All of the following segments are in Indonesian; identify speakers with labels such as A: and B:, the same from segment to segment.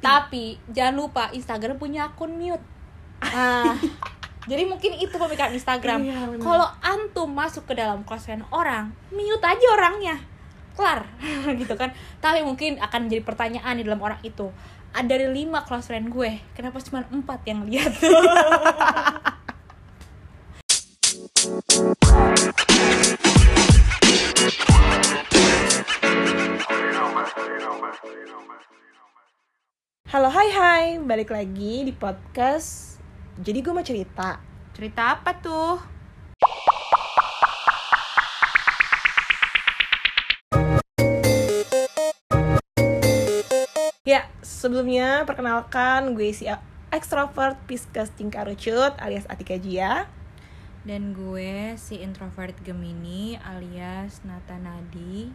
A: tapi jangan lupa Instagram punya akun mute. Nah jadi mungkin itu pemikiran Instagram.
B: Iya,
A: kalau antum masuk ke dalam friend orang mute aja orangnya. Kelar. Gitu kan. Tapi mungkin akan jadi pertanyaan di dalam orang itu. Ada dari lima close friend gue kenapa cuma empat yang lihat
B: halo hai hai. Balik lagi di podcast jadi gue mau cerita.
A: Cerita apa tuh?
B: Ya sebelumnya perkenalkan gue si extrovert Pisces Cingkarucut alias Atika Jia.
A: Dan gue si introvert Gemini alias Nata Nadi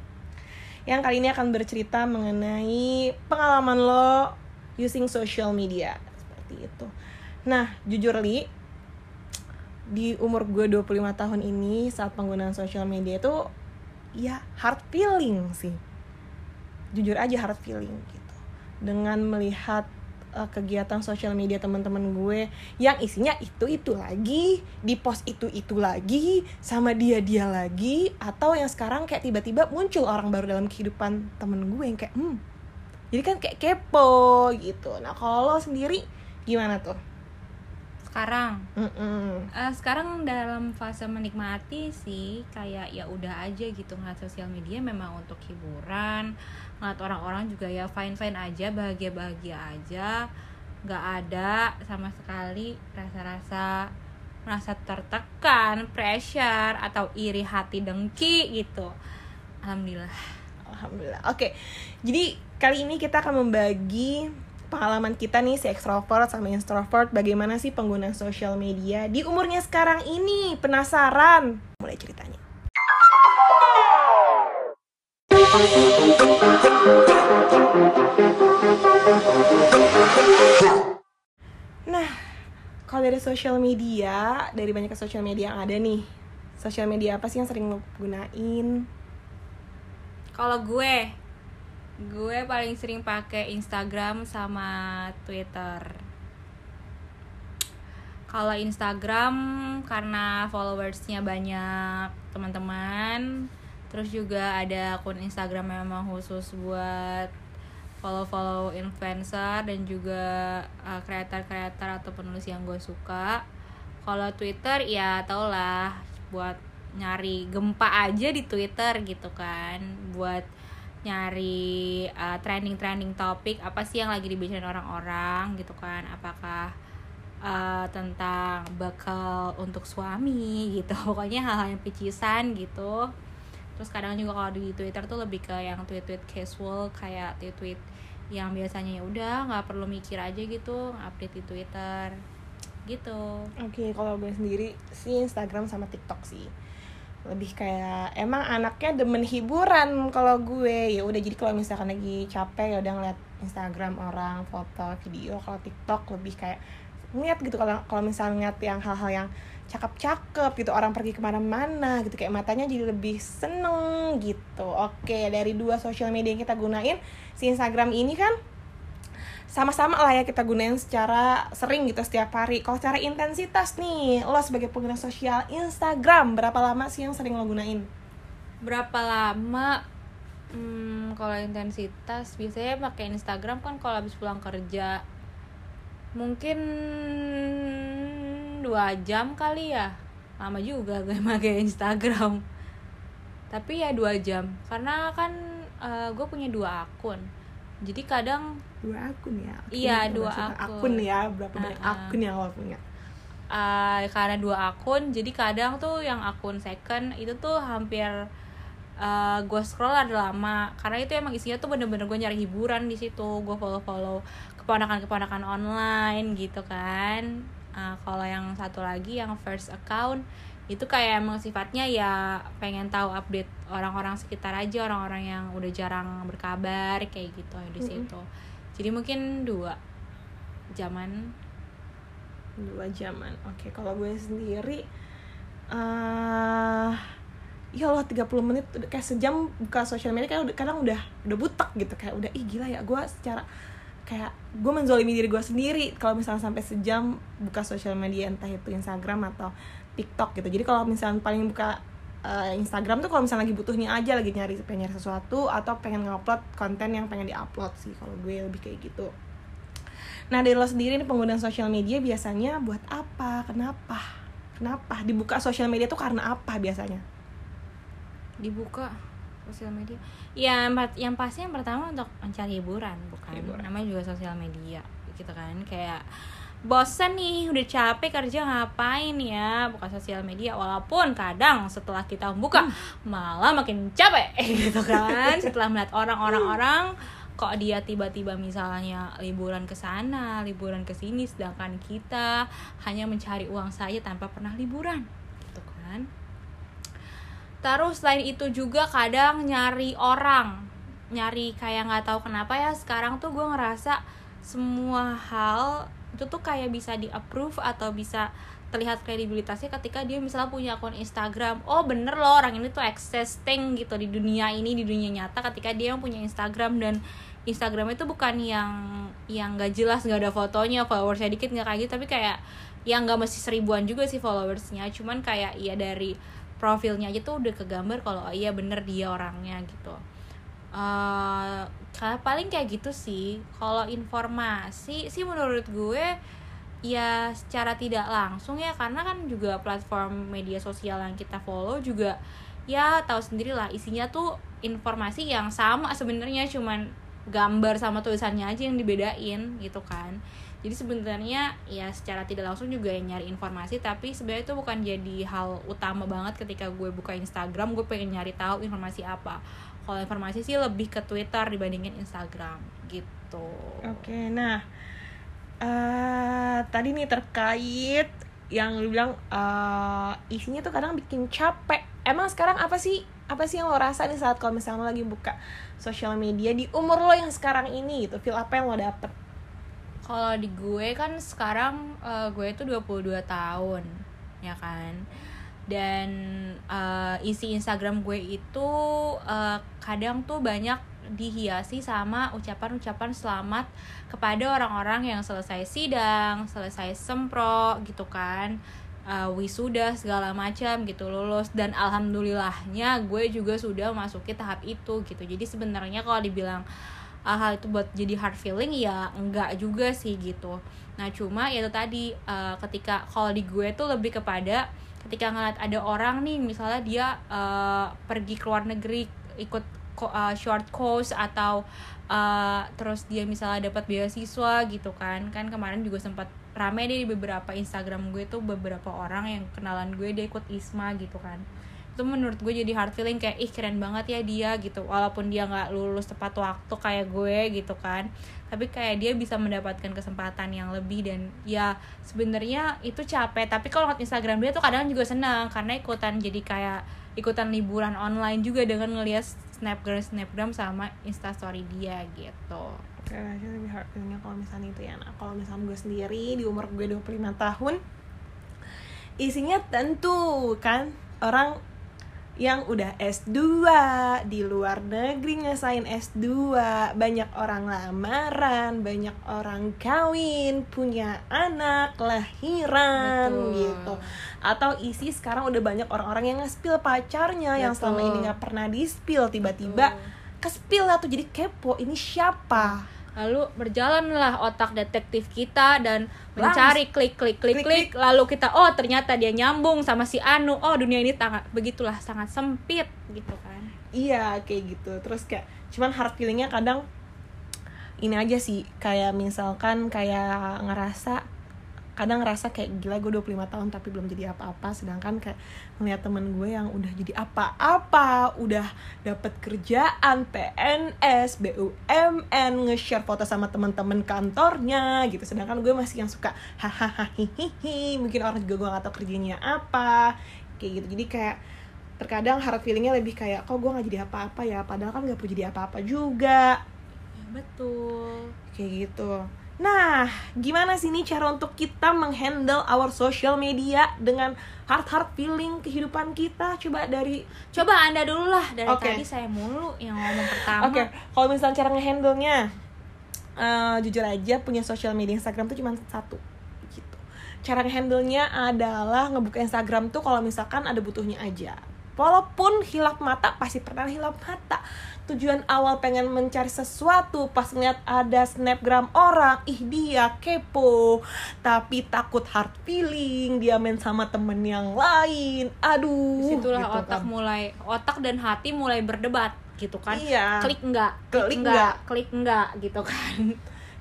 B: yang kali ini akan bercerita mengenai pengalaman lo using social media seperti itu. Nah, jujur li di umur gue 25 tahun ini saat penggunaan social media itu ya hard feeling sih. Jujur aja hard feeling gitu. Dengan melihat uh, kegiatan social media teman-teman gue yang isinya itu-itu lagi, di post itu-itu lagi, sama dia-dia lagi atau yang sekarang kayak tiba-tiba muncul orang baru dalam kehidupan temen gue yang kayak hmm. Jadi kan kayak kepo gitu. Nah, kalau lo sendiri gimana tuh?
A: sekarang
B: Mm-mm.
A: Eh, sekarang dalam fase menikmati sih kayak ya udah aja gitu ngeliat sosial media memang untuk hiburan ngeliat orang-orang juga ya fine fine aja bahagia bahagia aja nggak ada sama sekali rasa-rasa merasa tertekan pressure atau iri hati dengki gitu alhamdulillah
B: Alhamdulillah. Oke. Jadi kali ini kita akan membagi pengalaman kita nih si extrovert sama introvert bagaimana sih penggunaan sosial media di umurnya sekarang ini. Penasaran? Mulai ceritanya. Nah, kalau dari sosial media, dari banyak sosial media yang ada nih, sosial media apa sih yang sering lo gunain?
A: Kalau gue, gue paling sering pakai Instagram sama Twitter. Kalau Instagram karena followersnya banyak teman-teman, terus juga ada akun Instagram yang memang khusus buat follow-follow influencer dan juga uh, kreator-kreator atau penulis yang gue suka. Kalau Twitter ya tau lah buat nyari gempa aja di Twitter gitu kan, buat nyari uh, trending-trending topik apa sih yang lagi dibicarain orang-orang gitu kan, apakah uh, tentang bakal untuk suami gitu, pokoknya hal-hal yang picisan gitu. Terus kadang juga kalau di Twitter tuh lebih ke yang tweet-tweet casual kayak tweet-tweet yang biasanya ya udah nggak perlu mikir aja gitu update di Twitter gitu
B: Oke, kalau gue sendiri sih Instagram sama TikTok sih. Lebih kayak emang anaknya demen hiburan kalau gue. Ya udah jadi kalau misalkan lagi capek ya udah ngeliat Instagram orang, foto, video. Kalau TikTok lebih kayak ngeliat gitu kalau kalau misalnya ngeliat yang hal-hal yang cakep-cakep gitu orang pergi ke mana-mana gitu kayak matanya jadi lebih seneng gitu oke dari dua sosial media yang kita gunain si Instagram ini kan sama-sama lah ya kita gunain secara sering gitu setiap hari. Kalau secara intensitas nih, lo sebagai pengguna sosial Instagram berapa lama sih yang sering lo gunain?
A: berapa lama? Hmm, kalau intensitas biasanya pakai Instagram kan kalau habis pulang kerja. Mungkin dua jam kali ya. Lama juga gue pakai Instagram. Tapi ya dua jam. Karena kan eh, gue punya dua akun jadi kadang
B: Dua akun ya? Oke,
A: Iya, dua akun.
B: Akun ya, berapa banyak
A: Uh-uh.
B: akun yang lo punya?
A: uh, karena dua akun jadi kadang tuh yang akun second itu tuh hampir uh, gue scroll ada lama karena itu emang isinya tuh bener-bener gue nyari hiburan di situ gue follow follow keponakan-keponakan online gitu kan Uh, kalau yang satu lagi yang first account itu kayak emang sifatnya ya pengen tahu update orang-orang sekitar aja orang-orang yang udah jarang berkabar kayak gitu di situ. Jadi mungkin dua zaman
B: Dua jaman. Oke, kalau gue sendiri eh ya Allah 30 menit kayak sejam buka sosial media kayak udah kadang udah udah butek gitu. Kayak udah ih gila ya gue secara kayak gue menzolimi diri gue sendiri. Kalau misalnya sampai sejam buka sosial media entah itu Instagram atau TikTok gitu. Jadi kalau misalnya paling buka uh, Instagram tuh kalau misalnya lagi butuhnya aja lagi nyari pengen nyari sesuatu atau pengen ngupload konten yang pengen diupload sih kalau gue lebih kayak gitu. Nah dari lo sendiri nih penggunaan sosial media biasanya buat apa? Kenapa? Kenapa? Dibuka sosial media tuh karena apa biasanya?
A: Dibuka sosial media? Ya yang, yang pasti yang pertama untuk mencari hiburan bukan?
B: Hiburan.
A: namanya juga sosial media gitu kan? Kayak bosan nih udah capek kerja ngapain ya? Buka sosial media walaupun kadang setelah kita buka malah makin capek. Gitu kan? Setelah melihat orang-orang orang kok dia tiba-tiba misalnya liburan ke sana liburan ke sini sedangkan kita hanya mencari uang saja tanpa pernah liburan. Gitu kan? Terus selain itu juga kadang nyari orang. Nyari kayak nggak tahu kenapa ya sekarang tuh gue ngerasa semua hal itu tuh kayak bisa di approve atau bisa terlihat kredibilitasnya ketika dia misalnya punya akun Instagram. Oh bener loh orang ini tuh existing gitu di dunia ini di dunia nyata ketika dia yang punya Instagram. Dan Instagram itu bukan yang yang gak jelas nggak ada fotonya followersnya dikit nggak kayak gitu. Tapi kayak yang nggak mesti seribuan juga sih followersnya. Cuman kayak ya dari profilnya aja tuh udah kegambar kalau oh iya bener dia orangnya gitu. Uh, paling kayak gitu sih. Kalau informasi sih menurut gue ya secara tidak langsung ya karena kan juga platform media sosial yang kita follow juga ya tahu sendiri lah isinya tuh informasi yang sama sebenarnya cuman gambar sama tulisannya aja yang dibedain gitu kan. Jadi sebenarnya ya secara tidak langsung juga yang nyari informasi tapi sebenarnya itu bukan jadi hal utama banget ketika gue buka Instagram gue pengen nyari tahu informasi apa kalau informasi sih lebih ke Twitter dibandingin Instagram gitu.
B: Oke nah uh, tadi nih terkait yang lu bilang uh, isinya tuh kadang bikin capek. Emang sekarang apa sih? Apa sih yang lo rasa nih saat kalau misalnya lo lagi buka sosial media di umur lo yang sekarang ini gitu? Feel apa yang lo dapet?
A: Kalau di gue kan sekarang uh, gue itu 22 tahun ya kan dan uh, isi Instagram gue itu uh, kadang tuh banyak dihiasi sama ucapan-ucapan selamat kepada orang-orang yang selesai sidang, selesai sempro gitu kan. Uh, wisuda segala macam gitu lulus. Dan alhamdulillahnya gue juga sudah masuki tahap itu gitu. Jadi sebenarnya kalau dibilang uh, hal itu buat jadi hard feeling ya enggak juga sih gitu. Nah cuma itu tadi uh, ketika kalau di gue tuh lebih kepada ketika ngeliat ada orang nih misalnya dia uh, pergi ke luar negeri ikut uh, short course atau uh, terus dia misalnya dapat beasiswa gitu kan. Kan kemarin juga sempat rame deh di beberapa Instagram gue tuh beberapa orang yang kenalan gue dia ikut ISMA gitu kan. Itu menurut gue jadi hard feeling kayak ih keren banget ya dia gitu. Walaupun dia nggak lulus tepat waktu kayak gue gitu kan tapi kayak dia bisa mendapatkan kesempatan yang lebih dan ya sebenarnya itu capek. Tapi kalau ngeliat Instagram dia tuh kadang juga senang karena ikutan jadi kayak ikutan liburan online juga dengan ngeliat snapgram snapgram sama instastory dia gitu.
B: Oke, okay, lebih feelingnya kalau misalnya itu ya. Nah, kalau misalnya gue sendiri di umur gue 25 tahun Isinya tentu kan Orang yang udah S2 di luar negeri ngesain S2 banyak orang lamaran banyak orang kawin punya anak lahiran
A: Betul.
B: gitu. Atau isi sekarang udah banyak orang-orang yang nge-spill pacarnya yang selama
A: Betul.
B: ini nggak pernah di-spill tiba-tiba ke-spill lah tuh. Jadi kepo ini siapa
A: lalu berjalanlah otak detektif kita dan mencari klik klik klik
B: Klik,
A: klik. lalu kita oh ternyata dia nyambung sama si Anu. Oh dunia ini sangat begitulah sangat sempit gitu kan.
B: Iya kayak gitu. Terus kayak cuman hard feelingnya kadang ini aja sih. Kayak misalkan kayak ngerasa kadang ngerasa kayak gila gue 25 tahun tapi belum jadi apa-apa. Sedangkan kayak ngeliat temen gue yang udah jadi apa-apa udah dapet kerjaan PNS BUMN nge-share foto sama teman-teman kantornya gitu. Sedangkan gue masih yang suka hahaha mungkin orang juga gue gak tau kerjanya apa. Kayak gitu. Jadi kayak terkadang hard feelingnya lebih kayak kok gue gak jadi apa-apa ya? Padahal kan gak perlu jadi apa-apa juga.
A: Ya, betul.
B: Kayak gitu Nah, gimana sih nih cara untuk kita menghandle our social media dengan hard-hard feeling kehidupan kita? Coba dari
A: coba anda dulu lah. Dari
B: Oke.
A: tadi saya mulu yang ngomong pertama.
B: Oke, kalau misalnya cara ngehandle-nya eh, jujur aja punya social media Instagram tuh cuma satu. Gitu. Cara handle-nya adalah ngebuka Instagram tuh kalau misalkan ada butuhnya aja walaupun hilap mata pasti pernah hilap mata tujuan awal pengen mencari sesuatu pas ngeliat ada snapgram orang ih dia kepo tapi takut hard feeling dia main sama temen yang lain aduh
A: Di situlah
B: gitu
A: otak
B: kan.
A: mulai otak dan hati mulai berdebat gitu kan.
B: Iya.
A: Klik enggak?
B: Klik
A: enggak? Klik enggak gitu kan.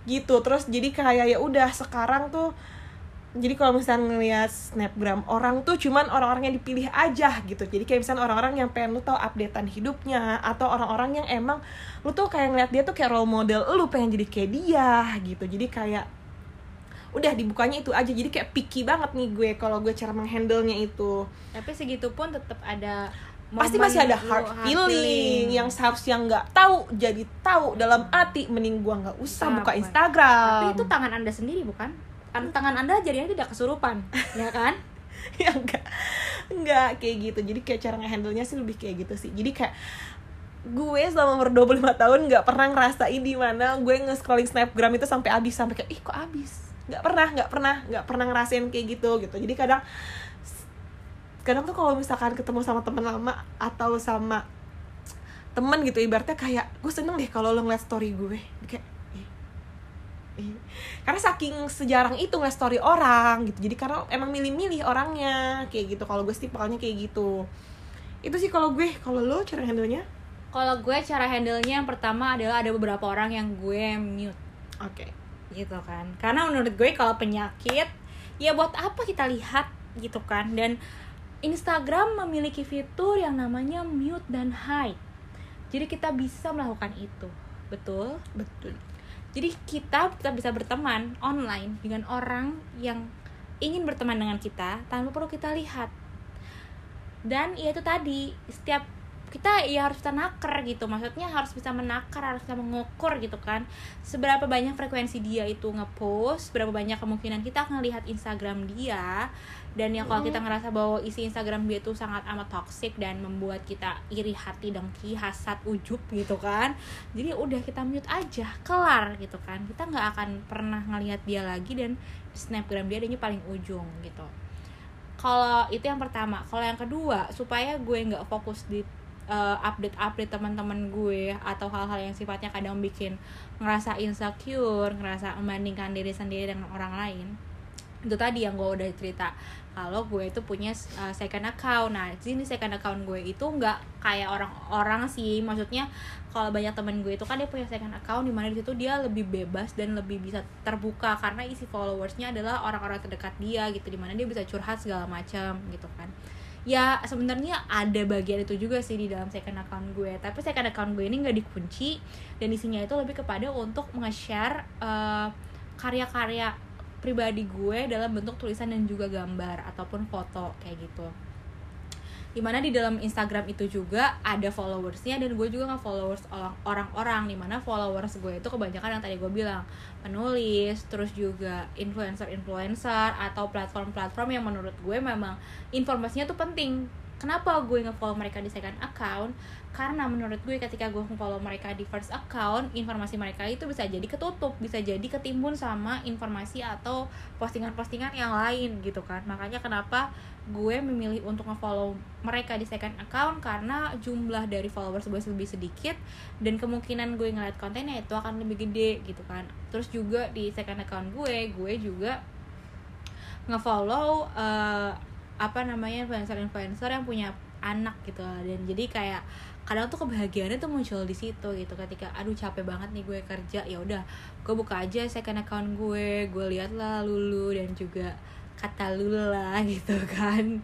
B: gitu terus jadi kayak ya udah sekarang tuh jadi kalau misalnya ngeliat snapgram orang tuh cuman orang-orang yang dipilih aja gitu. Jadi kayak misalnya orang-orang yang pengen lu tahu updatean hidupnya atau orang-orang yang emang lu tuh kayak ngeliat dia tuh kayak role model lu pengen jadi kayak dia gitu. Jadi kayak udah dibukanya itu aja. Jadi kayak picky banget nih gue kalau gue cara menghandle nya itu.
A: Tapi segitu pun tetap ada
B: pasti masih ada
A: lu
B: hard feeling yang seharusnya nggak tahu jadi tahu dalam hati mending gua nggak usah buka. Instagram.
A: Tapi itu tangan Anda sendiri bukan? Tangan Anda jadinya tidak kesurupan, ya kan?
B: ya enggak. Enggak kayak gitu. Jadi kayak cara ngehandle nya sih lebih kayak gitu sih. Jadi kayak gue selama umur 25 tahun nggak pernah ngerasain di mana gue nge-scrolling snapgram itu sampai habis. Sampai kayak ih kok habis? Nggak pernah nggak pernah nggak pernah ngerasain kayak gitu gitu. Jadi kadang kadang tuh kalau misalkan ketemu sama teman lama atau sama temen gitu ibaratnya kayak gue seneng deh kalau lo ngeliat story gue. Kayak. Karena saking sejarang itu ngeliat story orang gitu. Jadi karena emang milih-milih orangnya kayak gitu. Kalau gue tipalnya kayak gitu. Itu sih kalau gue. Kalau lo cara handle nya
A: Kalau gue cara handle-nya yang pertama adalah ada beberapa orang yang gue mute.
B: Oke.
A: Gitu kan. Karena menurut gue kalau penyakit ya buat apa kita lihat gitu kan. Dan Instagram memiliki fitur yang namanya mute dan hide. Jadi kita bisa melakukan itu. Betul?
B: betul
A: Jadi kita kita bisa berteman online dengan orang yang ingin berteman dengan kita tanpa perlu kita lihat. Dan ya itu tadi, setiap kita ya harus bisa naker gitu. Maksudnya harus bisa menakar, harus bisa mengukur gitu kan. Seberapa banyak frekuensi dia itu ngepost, berapa banyak kemungkinan kita akan lihat Instagram dia. Dan yang kalau kita ngerasa bahwa isi Instagram dia itu sangat amat toxic dan membuat kita iri hati dengki, hasad, ujub gitu kan jadi udah kita mute aja kelar gitu kan kita nggak akan pernah ngelihat dia lagi dan snapgram dia adanya paling ujung gitu kalau itu yang pertama kalau yang kedua supaya gue nggak fokus di uh, update-update teman-teman gue atau hal-hal yang sifatnya kadang bikin ngerasa insecure ngerasa membandingkan diri sendiri dengan orang lain. Itu tadi yang gue udah cerita. Kalau gue itu punya uh, second account. Nah di sini second account gue itu nggak kayak orang-orang sih. Maksudnya kalau banyak temen gue itu kan dia punya second account di mana di situ dia lebih bebas dan lebih bisa terbuka. Karena isi followersnya adalah orang-orang terdekat dia gitu di mana dia bisa curhat segala macam gitu kan ya sebenarnya ada bagian itu juga sih di dalam second account gue. Tapi second account gue ini nggak dikunci dan isinya itu lebih kepada untuk nge-share uh, karya-karya pribadi gue dalam bentuk tulisan dan juga gambar ataupun foto kayak gitu di mana di dalam Instagram itu juga ada followersnya dan gue juga nggak followers orang- orang-orang. Di mana followers gue itu kebanyakan yang tadi gue bilang penulis terus juga influencer-influencer atau platform-platform yang menurut gue memang informasinya tuh penting kenapa gue nge-follow mereka di second account? Karena menurut gue ketika gue follow mereka di first account informasi mereka itu bisa jadi ketutup bisa jadi ketimbun sama informasi atau postingan-postingan yang lain gitu kan. Makanya kenapa gue memilih untuk nge-follow mereka di second account? Karena jumlah dari followers gue lebih sedikit dan kemungkinan gue ngeliat kontennya itu akan lebih gede gitu kan. Terus juga di second account gue gue juga nge-follow eh, apa namanya influencer-influencer yang punya anak gitu dan jadi kayak kadang tuh kebahagiaannya tuh muncul di situ gitu. Ketika aduh capek banget nih gue kerja. Ya udah gue buka aja second account gue gue lihat lah lulu dan juga kata lula gitu kan.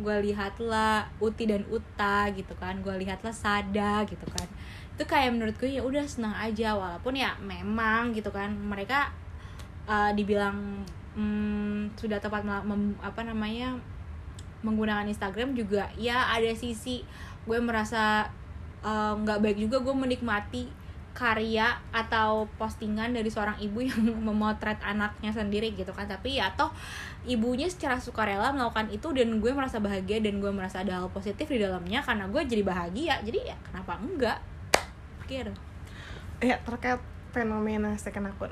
A: Gue lihatlah uti dan uta gitu kan. Gue lihatlah sada gitu kan. Itu kayak menurut gue ya udah senang aja. Walaupun ya memang gitu kan mereka uh, dibilang hmm, sudah tepat mem- apa namanya menggunakan Instagram juga ya ada sisi gue merasa uh, nggak baik juga gue menikmati karya atau postingan dari seorang ibu yang memotret anaknya sendiri gitu kan. Tapi ya toh ibunya secara sukarela melakukan itu dan gue merasa bahagia dan gue merasa ada hal positif di dalamnya karena gue jadi bahagia. Jadi ya kenapa enggak? Gitu.
B: Ya terkait fenomena second akun.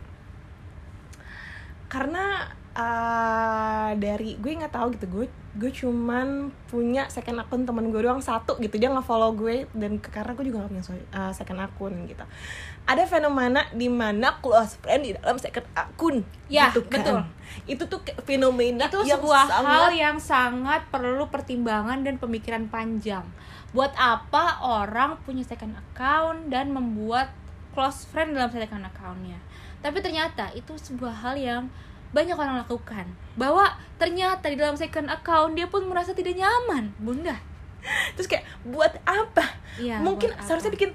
B: Karena uh, dari gue nggak tahu gitu gue gue cuman punya second akun temen gue doang satu gitu dia nggak follow gue dan karena gue juga nggak punya uh, second akun gitu ada fenomena di mana close friend di dalam second akun
A: Ya,
B: gitu kan.
A: betul.
B: itu tuh fenomena
A: itu
B: yang
A: sebuah
B: sangat
A: hal yang sangat perlu pertimbangan dan pemikiran panjang. Buat apa orang punya second account dan membuat close friend dalam second accountnya? Tapi ternyata itu sebuah hal yang banyak orang lakukan. Bahwa ternyata di dalam second account dia pun merasa tidak nyaman, bunda.
B: terus kayak buat apa
A: Iya,
B: mungkin
A: buat apa?
B: seharusnya bikin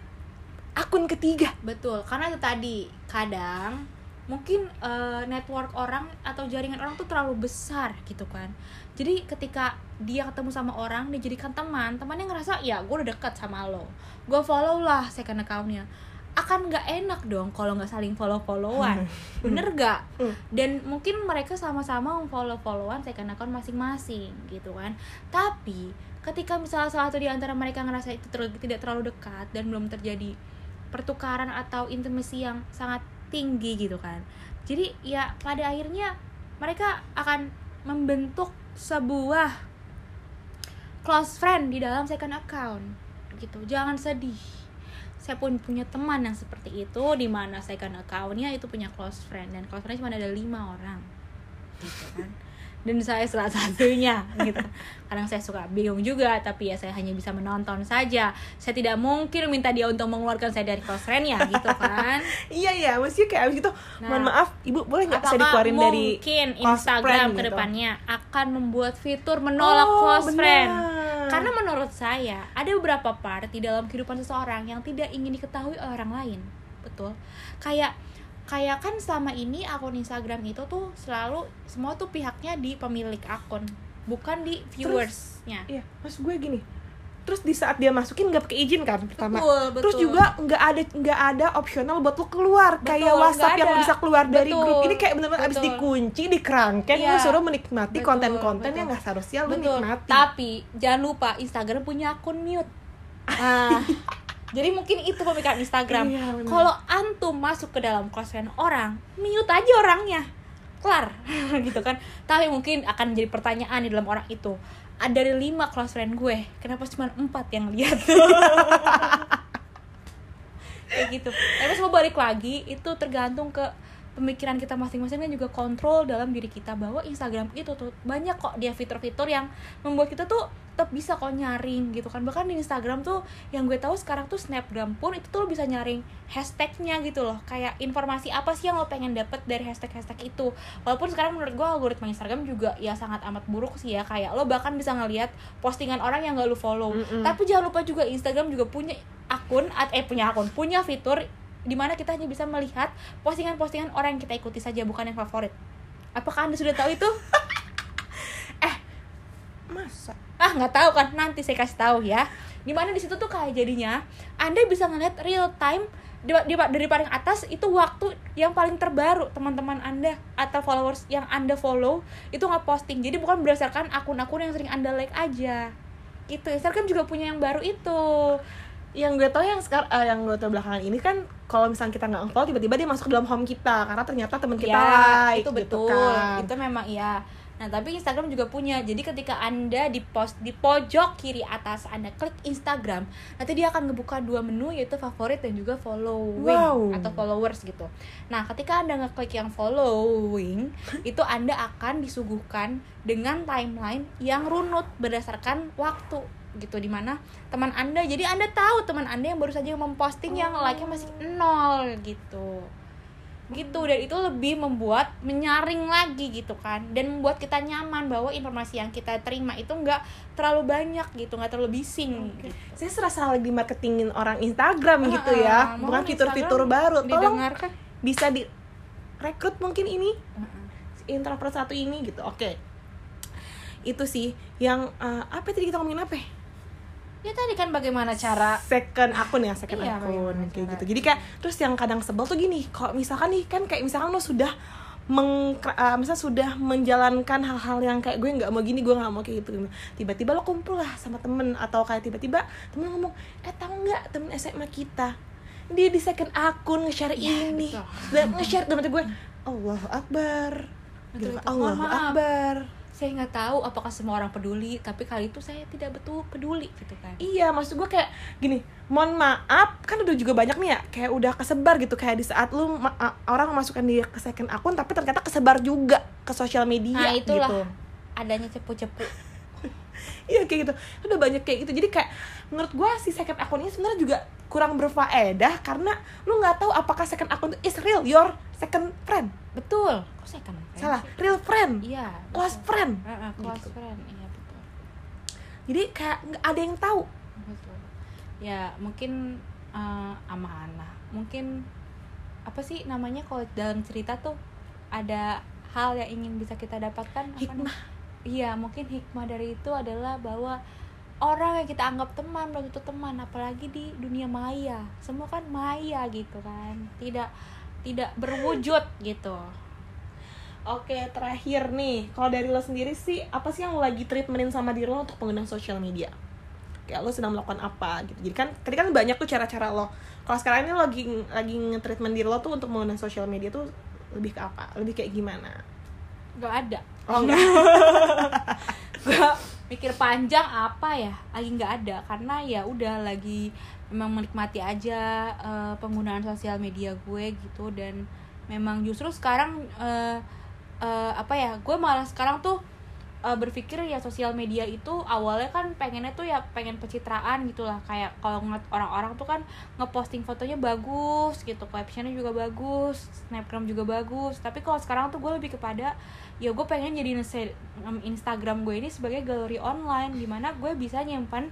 B: akun ketiga
A: Betul, karena itu tadi kadang mungkin eh, network orang atau jaringan orang tuh terlalu besar gitu kan. Jadi ketika dia ketemu sama orang, dia jadikan teman, temannya ngerasa ya gue udah deket sama lo, gue follow lah second accountnya. Akan nggak enak dong kalau nggak saling follow followan, bener gak?
B: Hmm.
A: Dan mungkin mereka sama-sama follow followan second account masing-masing gitu kan. Tapi ketika misalnya salah satu di antara mereka ngerasa itu ter- tidak terlalu dekat dan belum terjadi pertukaran atau intimasi yang sangat tinggi gitu kan jadi ya pada akhirnya mereka akan membentuk sebuah close friend di dalam second account gitu jangan sedih saya pun punya teman yang seperti itu di mana second accountnya itu punya close friend dan close friend cuma ada lima orang. Gitu kan dan saya salah satunya gitu kadang saya suka bingung juga tapi ya saya hanya bisa menonton saja saya tidak mungkin minta dia untuk mengeluarkan saya dari close friendnya gitu kan
B: iya iya maksudnya kayak abis gitu
A: Nah,
B: mohon maaf ibu boleh nggak saya dikeluarin dari
A: mungkin Instagram ke
B: gitu?
A: depannya akan membuat fitur menolak
B: Oh,
A: close
B: benar.
A: friend? Karena menurut saya ada beberapa part di dalam kehidupan seseorang yang tidak ingin diketahui oleh orang lain. Betul. Kayak kayak kan selama ini akun Instagram itu tuh selalu semua tuh pihaknya di pemilik akun, bukan di viewersnya.
B: iya maksud gue gini terus di saat dia masukin nggak pakai izin kan pertama
A: Betul,
B: terus
A: betul.
B: juga nggak ada nggak ada opsional buat lo keluar kayak
A: Betul,
B: WhatsApp
A: nggak
B: yang bisa keluar dari
A: Betul,
B: grup ini kayak benar-benar abis dikunci dikerangkeng
A: Iya,
B: lo suruh menikmati konten-konten yang nggak seharusnya lo
A: Betul.
B: nikmati
A: Tapi jangan lupa Instagram punya akun mute. Nah, jadi mungkin itu pemikiran Instagram.
B: Iya.
A: Kalau antum masuk ke dalam friend orang, mute aja orangnya. Kelar gitu kan. Tapi mungkin akan jadi pertanyaan di dalam orang itu. Ada dari lima close friend gue, kenapa cuma empat yang lihat? kayak gitu tapi semua balik lagi itu tergantung ke pemikiran kita masing-masing dan juga kontrol dalam diri kita bahwa Instagram itu tuh banyak kok dia fitur-fitur yang membuat kita tuh tetap bisa kok nyaring gitu kan. Bahkan di Instagram tuh yang gue tahu sekarang tuh Snapgram pun itu tuh lo bisa nyaring hashtagnya gitu loh. Kayak informasi apa sih yang lo pengen dapet dari hashtag-hashtag itu. Walaupun sekarang menurut gue algoritma Instagram juga ya sangat amat buruk sih ya. Kayak lo bahkan bisa ngelihat postingan orang yang gak lo follow.
B: Mm-mm.
A: tapi jangan lupa juga Instagram juga punya akun at- eh punya akun punya fitur di mana kita hanya bisa melihat postingan-postingan orang yang kita ikuti saja bukan yang favorit. Apakah anda sudah tahu itu?
B: Masa?
A: Ah nggak tahu kan? Nanti saya kasih tahu ya. Di mana di situ tuh kayak jadinya anda bisa ngeliat real time di, di- dari paling atas itu waktu yang paling terbaru teman-teman anda atau followers yang anda follow itu nggak posting jadi bukan berdasarkan akun-akun yang sering anda like aja. Gitu. Instagram juga punya yang baru itu
B: yang gue tau yang sekarang yang gue tau belakangan ini kan kalau misalnya kita nggak unfollow tiba-tiba dia masuk ke dalam home kita karena ternyata teman kita
A: ya,
B: like
A: itu
B: gitu
A: betul.
B: kan.
A: itu memang iya. Nah tapi Instagram juga punya. Jadi ketika anda di post di pojok kiri atas anda klik Instagram nanti dia akan ngebuka dua menu yaitu favorit dan juga following
B: Wow.
A: atau followers gitu. Nah ketika anda ngeklik yang following itu anda akan disuguhkan dengan timeline yang runut berdasarkan waktu gitu di mana teman anda jadi anda tahu teman anda yang baru saja memposting yang
B: Oh.
A: like-nya masih nol gitu. Gitu dan itu lebih membuat menyaring lagi gitu kan dan membuat kita nyaman bahwa informasi yang kita terima itu nggak terlalu banyak gitu nggak terlalu bising gitu.
B: saya serasa lagi marketingin orang Instagram gitu
A: Heeh,
B: ya bukan fitur-fitur baru. Tolong
A: didengarkan.
B: bisa di rekrut mungkin ini
A: Heeh.
B: introvert satu ini gitu. Oke. Itu sih yang eh, apa tadi kita ngomongin apa ya?
A: ya tadi kan bagaimana cara
B: second akun ya second
A: Iya,
B: akun kayak
A: cara-
B: gitu jadi kayak terus yang kadang sebel tuh gini kalau misalkan nih kan kayak misalkan lo sudah meng uh, misalnya sudah menjalankan hal-hal yang kayak gue nggak mau gini gue nggak mau kayak gitu tiba-tiba lo kumpul lah sama temen atau kayak tiba-tiba temen ngomong eh tahu nggak temen SMA kita dia di second akun nge-share
A: Iya,
B: ini
A: betul.
B: dan nge-share dan gue Allahu Akbar gitu
A: Betul, betul. Maaf.
B: Akbar
A: saya nggak tahu apakah semua orang peduli tapi kali itu saya tidak betul peduli gitu kan
B: Iya, maksud gue kayak gini, mohon maaf, kan udah juga banyak nih ya, kayak udah kesebar gitu kayak di saat lu ma- orang memasukkan dia ke second akun, tapi ternyata kesebar juga ke sosial media
A: nah itulah
B: gitu.
A: adanya cepu-cepu
B: Iya kayak gitu, udah banyak kayak gitu. Jadi kayak menurut gue si second akun ini sebenarnya juga kurang berfaedah karena lu nggak tahu apakah second akun itu is real your second friend.
A: betul kok saya kan
B: Salah, real friend,
A: iya
B: close
A: betul.
B: friend.
A: Heeh, close
B: Gitu.
A: friend iya betul
B: Jadi kayak nggak ada yang tahu.
A: betul ya mungkin eh, amanah mungkin apa sih namanya kalau dalam cerita tuh ada hal yang ingin bisa kita dapatkan apa
B: Hikmah.
A: iya mungkin hikmah dari itu adalah bahwa orang yang kita anggap teman belum tentu teman apalagi di dunia maya semua kan maya gitu kan tidak tidak berwujud gitu
B: Oke, terakhir nih, kalau dari lo sendiri sih, apa sih yang lo lagi treatmentin sama diri lo untuk penggunaan sosial media? Kayak lo sedang melakukan apa gitu. Jadi kan tadi kan banyak tuh cara-cara lo. Kalau sekarang ini lo lagi lagi nge-treatment diri lo tuh untuk menggunakan sosial media tuh lebih ke apa? Lebih kayak gimana?
A: nggak ada
B: Oh enggak.
A: gue mikir panjang apa ya? Lagi nggak ada. Karena ya udah lagi memang menikmati aja eh, penggunaan sosial media gue gitu. Dan memang justru sekarang eh, eh, apa ya gue malah sekarang tuh eh, berpikir ya sosial media itu awalnya kan pengennya tuh ya pengen pencitraan gitulah kayak kalau ngeliat orang-orang tuh kan ngeposting fotonya bagus gitu captionnya juga bagus snapgram juga bagus. Tapi kalau sekarang tuh gue lebih kepada ya gue pengen jadi Instagram gue ini sebagai galeri online di mana gue bisa nyimpan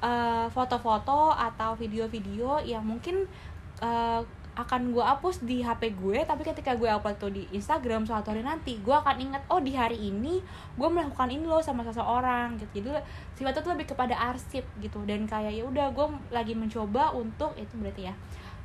A: eh, foto-foto atau video-video yang mungkin eh, akan gue hapus di HP gue tapi ketika gue upload tuh di Instagram suatu hari nanti gue akan ingat oh di hari ini gue melakukan ini loh sama seseorang gitu. Jadi sifatnya tuh lebih kepada arsip gitu. Dan kayak ya udah gue lagi mencoba untuk itu berarti ya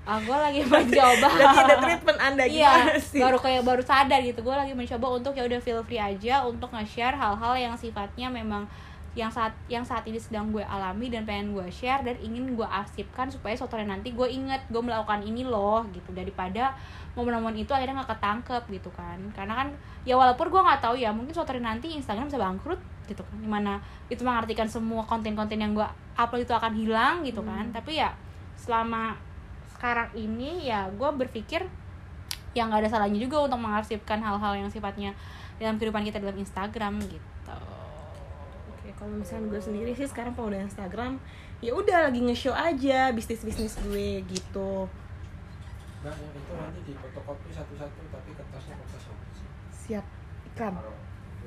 A: uh, gue lagi mencoba.
B: Berarti ada treatment anda gimana
A: iya
B: sih?
A: baru kayak baru sadar gitu gue lagi mencoba untuk ya udah feel free aja untuk nge-share hal-hal yang sifatnya memang yang saat yang saat ini sedang gue alami dan pengen gue share dan ingin gue arsipkan supaya suatu hari nanti gue inget gue melakukan ini loh gitu. Daripada momen-momen itu akhirnya nggak ketangkep gitu kan. Karena kan ya walaupun gue nggak tahu ya mungkin suatu hari nanti Instagram bisa bangkrut gitu kan. Di mana itu mengartikan semua konten-konten yang gue upload itu akan hilang gitu kan. Tapi ya selama sekarang ini ya gue berpikir yang nggak ada salahnya juga untuk mengarsipkan hal-hal yang sifatnya dalam kehidupan kita dalam Instagram gitu
B: kalau misalnya gue sendiri sih sekarang penggunaan Instagram ya udah lagi nge-show aja bisnis-bisnis gue gitu.
C: Nah, yang itu nanti di fotokopi satu-satu tapi kertasnya kertas apa sih?
B: Siap.
C: Kalau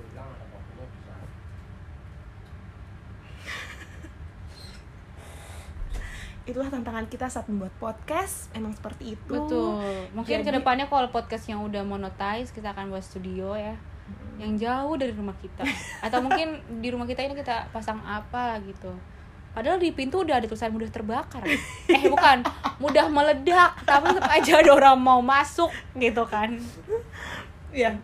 C: ada kopinya bisa.
B: Itulah tantangan kita saat membuat podcast, emang seperti itu.
A: betul mungkin
B: Jadi-
A: ke depannya kalau podcast yang udah monetize kita akan buat studio ya yang jauh dari rumah kita. Atau mungkin di rumah kita ini kita pasang apa gitu. Padahal di pintu udah ada tulisan mudah terbakar. Eh bukan. Mudah meledak tapi tetap aja ada orang mau masuk gitu kan.
B: Ya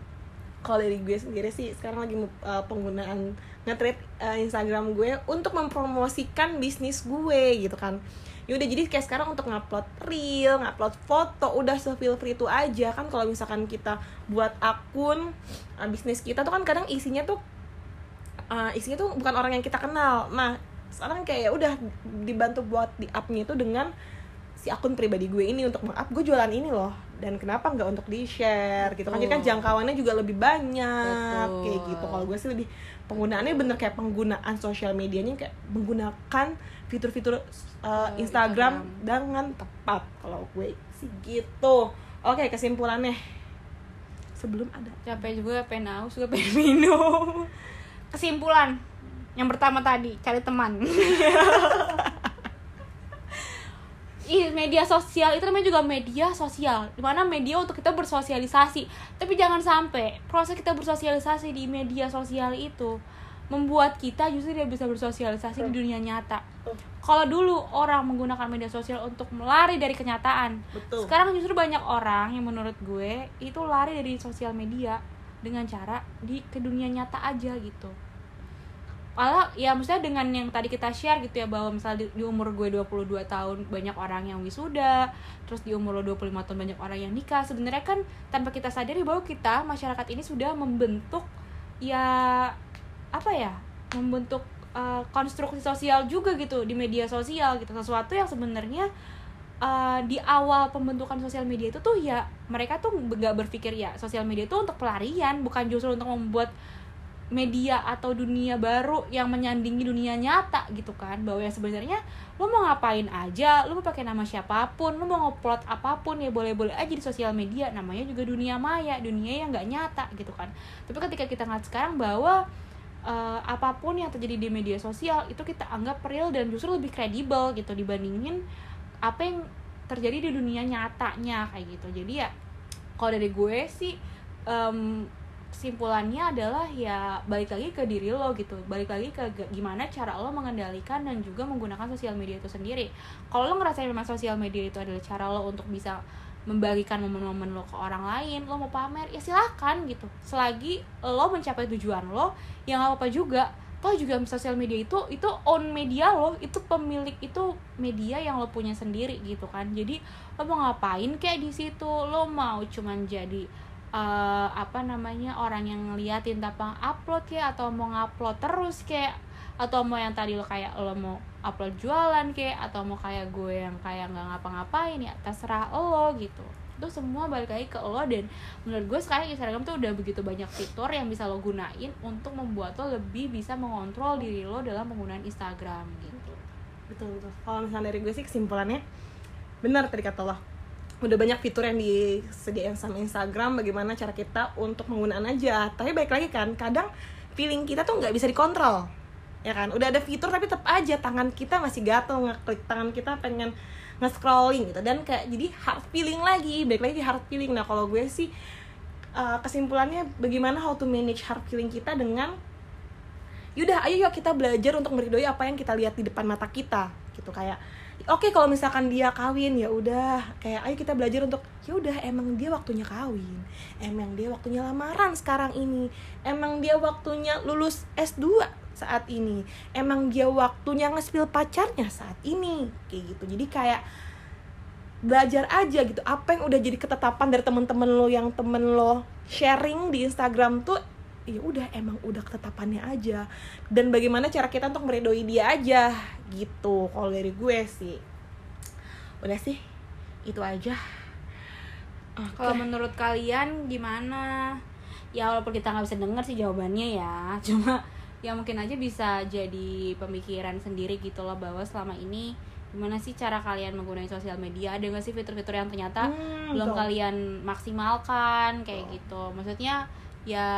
B: kalau dari gue sendiri sih sekarang lagi uh, penggunaan nge-treat uh, Instagram gue untuk mempromosikan bisnis gue gitu kan. Ya udah jadi kayak sekarang untuk ngupload reel ngupload foto udah se-feel free itu aja. Kan kalau misalkan kita buat akun uh, bisnis kita tuh kan kadang isinya tuh uh, isinya tuh bukan orang yang kita kenal. Nah sekarang kayak ya udah dibantu buat di upnya itu dengan si akun pribadi gue ini untuk meng-up. Gue jualan ini loh dan kenapa nggak untuk di share gitu kan? Jadi kan jangkauannya juga lebih banyak
A: Betul.
B: kayak gitu. Kalau gue sih lebih penggunaannya bener kayak penggunaan sosial medianya kayak menggunakan fitur-fitur uh, Instagram,
A: Instagram.
B: dengan tepat. Kalau gue sih gitu. Oke kesimpulannya. Sebelum ada.
A: Capek juga pengen haus juga pengen minum. Kesimpulan. Yang pertama tadi cari teman media sosial itu namanya juga media sosial di mana media untuk kita bersosialisasi. Tapi jangan sampai proses kita bersosialisasi di media sosial itu membuat kita justru tidak bisa bersosialisasi di dunia nyata. Kalau dulu orang menggunakan media sosial untuk melari dari kenyataan
B: betul.
A: sekarang justru banyak orang yang menurut gue itu lari dari sosial media dengan cara di ke dunia nyata aja gitu malah ya maksudnya dengan yang tadi kita share gitu ya bahwa misalnya di, di umur gue 22 tahun banyak orang yang wisuda terus di umur lo 25 tahun banyak orang yang nikah sebenarnya kan tanpa kita sadari bahwa kita masyarakat ini sudah membentuk ya apa ya membentuk uh, konstruksi sosial juga gitu di media sosial gitu. Sesuatu yang sebenarnya uh, di awal pembentukan sosial media itu tuh ya mereka tuh nggak berpikir ya sosial media itu untuk pelarian bukan justru untuk membuat media atau dunia baru yang menyandingi dunia nyata gitu kan. Bahwa ya sebenarnya lo mau ngapain aja lo mau pakai nama siapa pun lo mau ngupload apa pun ya boleh-boleh aja di sosial media. Namanya juga dunia maya dunia yang nggak nyata gitu kan. Tapi ketika kita ngeliat sekarang bahwa uh, apa pun yang terjadi di media sosial itu kita anggap real dan justru lebih kredibel gitu dibandingin apa yang terjadi di dunia nyatanya kayak gitu. Jadi ya kalau dari gue sih um, kesimpulannya adalah ya balik lagi ke diri lo gitu. Balik lagi ke gimana cara lo mengendalikan dan juga menggunakan sosial media itu sendiri. Kalau lo ngerasain memang sosial media itu adalah cara lo untuk bisa membagikan momen-momen lo ke orang lain lo mau pamer ya silahkan gitu. Selagi lo mencapai tujuan lo yang apa apa juga. Toh juga sosial media itu itu on media lo itu pemilik itu media yang lo punya sendiri gitu kan. Jadi lo mau ngapain kayak di situ? Lo mau cuman jadi uh, apa namanya orang yang ngeliatin tanpa upload kayak atau mau ngupload terus kayak atau mau yang tadi lo kayak lo mau upload jualan kayak atau mau kayak gue yang kayak nggak ngapa-ngapain ya terserah lo gitu. Itu semua balik lagi ke lo dan menurut gue sekarang Instagram tuh udah begitu banyak fitur yang bisa lo gunain untuk membuat lo lebih bisa mengontrol diri lo dalam penggunaan Instagram gitu.
B: Betul betul. Kalau misalnya dari gue sih kesimpulannya benar tadi kata lo udah banyak fitur yang disediain sama Instagram bagaimana cara kita untuk penggunaan aja. Tapi baik lagi kan kadang feeling kita tuh nggak bisa dikontrol. Ya kan? Udah ada fitur tapi tetap aja tangan kita masih gatel ngeklik tangan kita pengen nge-scrolling gitu. Dan kayak jadi hard feeling lagi baik lagi hard feeling. Nah kalau gue sih uh, kesimpulannya bagaimana how to manage hard feeling kita dengan yaudah ayo yuk kita belajar untuk meridoi apa yang kita lihat di depan mata kita. Gitu kayak oke okay, kalau misalkan dia kawin ya udah. Kayak ayo kita belajar untuk ya udah emang dia waktunya kawin. Emang dia waktunya lamaran sekarang ini. Emang dia waktunya lulus S2 saat ini. Emang dia waktunya ngespil pacarnya saat ini. Kayak gitu. Jadi kayak belajar aja gitu. Apa yang udah jadi ketetapan dari temen-temen lo yang temen lo sharing di Instagram tuh ya udah emang udah ketetapannya aja. Dan bagaimana cara kita untuk meridoi dia aja gitu. Kalau dari gue sih udah sih itu aja.
A: Okay. kalau menurut kalian gimana? Ya walaupun kita nggak bisa dengar sih jawabannya ya cuma ya mungkin aja bisa jadi pemikiran sendiri gitu loh bahwa selama ini gimana sih cara kalian menggunakan sosial media? Ada nggak sih fitur-fitur yang ternyata hmm, belum betul. kalian maksimalkan? Kayak gitu. Maksudnya ya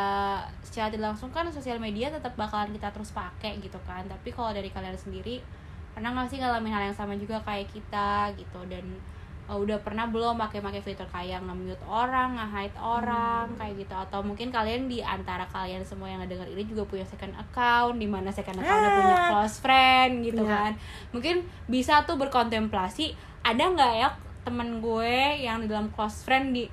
A: secara tidak langsung kan sosial media tetap bakalan kita terus pakai gitu kan tapi kalau dari kalian sendiri pernah nggak sih ngalamin hal yang sama juga kayak kita gitu dan uh, udah pernah belum pakai-pakai fitur kayak nge-mute orang, nge-hide orang hmm. kayak gitu atau mungkin kalian di antara kalian semua yang ngedenger ini juga punya second account di mana second account ah. punya close friend gitu yeah. kan. Mungkin bisa tuh berkontemplasi ada nggak ya temen gue yang di dalam close friend di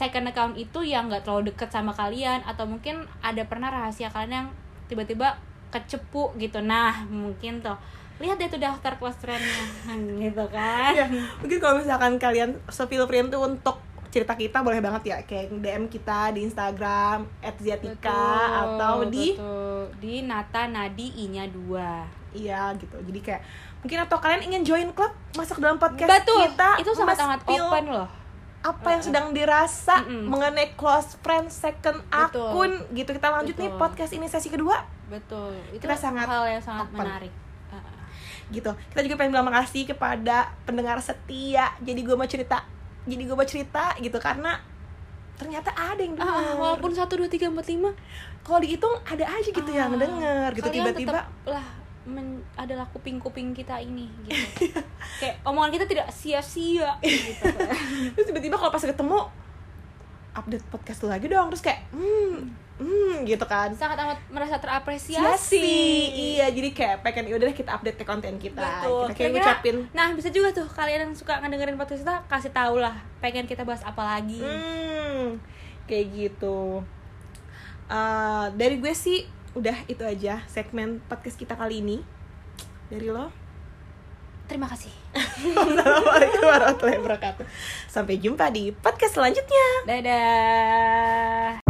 A: second account itu yang nggak terlalu deket sama kalian atau mungkin ada pernah rahasia kalian yang tiba-tiba kecepu gitu. Nah mungkin tuh. Lihat deh tuh daftar close friendnya gitu kan.
B: Ya, mungkin kalau misalkan kalian feel free tuh untuk cerita kita boleh banget ya kayak DM kita di Instagram @ziatika atau di
A: betul. di Nata Nadi I-nya dua.
B: Iya gitu. Jadi kayak mungkin atau kalian ingin join klub masuk dalam podcast betul. kita
A: itu sangat sangat open loh
B: apa yang sedang dirasa mm mengenai close friend second betul. akun gitu. Kita lanjut betul. nih podcast ini sesi kedua.
A: Betul. Itu
B: kita sangat
A: hal yang sangat open. menarik.
B: Gitu. Kita juga pengen bilang makasih kepada pendengar setia. Jadi gue mau cerita jadi gue mau cerita gitu. Karena ternyata ada yang dengar
A: ah, walaupun satu dua tiga empat lima.
B: Kalau dihitung ada aja gitu ah, yang denger gitu. tiba-tiba
A: lah men, adalah kuping-kuping kita ini gitu. Kayak omongan kita tidak sia-sia gitu.
B: Terus tiba-tiba kalau pas ketemu update podcast lagi dong. Terus kayak hmm hmm gitu kan.
A: Sangat amat merasa terapresiasi.
B: Iya jadi kayak pengen ya udah kita update ke konten kita. Betul. kita kayak ngucapin.
A: nah bisa juga tuh kalian yang suka ngedengerin podcast kita kasih tau lah pengen kita bahas apa lagi.
B: Hmm kayak gitu. Uh, dari gue sih udah itu aja segmen podcast kita kali ini. Dari lo?
A: Terima kasih.
B: Assalamualaikum warahmatullahi wabarakatuh. Sampai jumpa di podcast selanjutnya.
A: Dadah.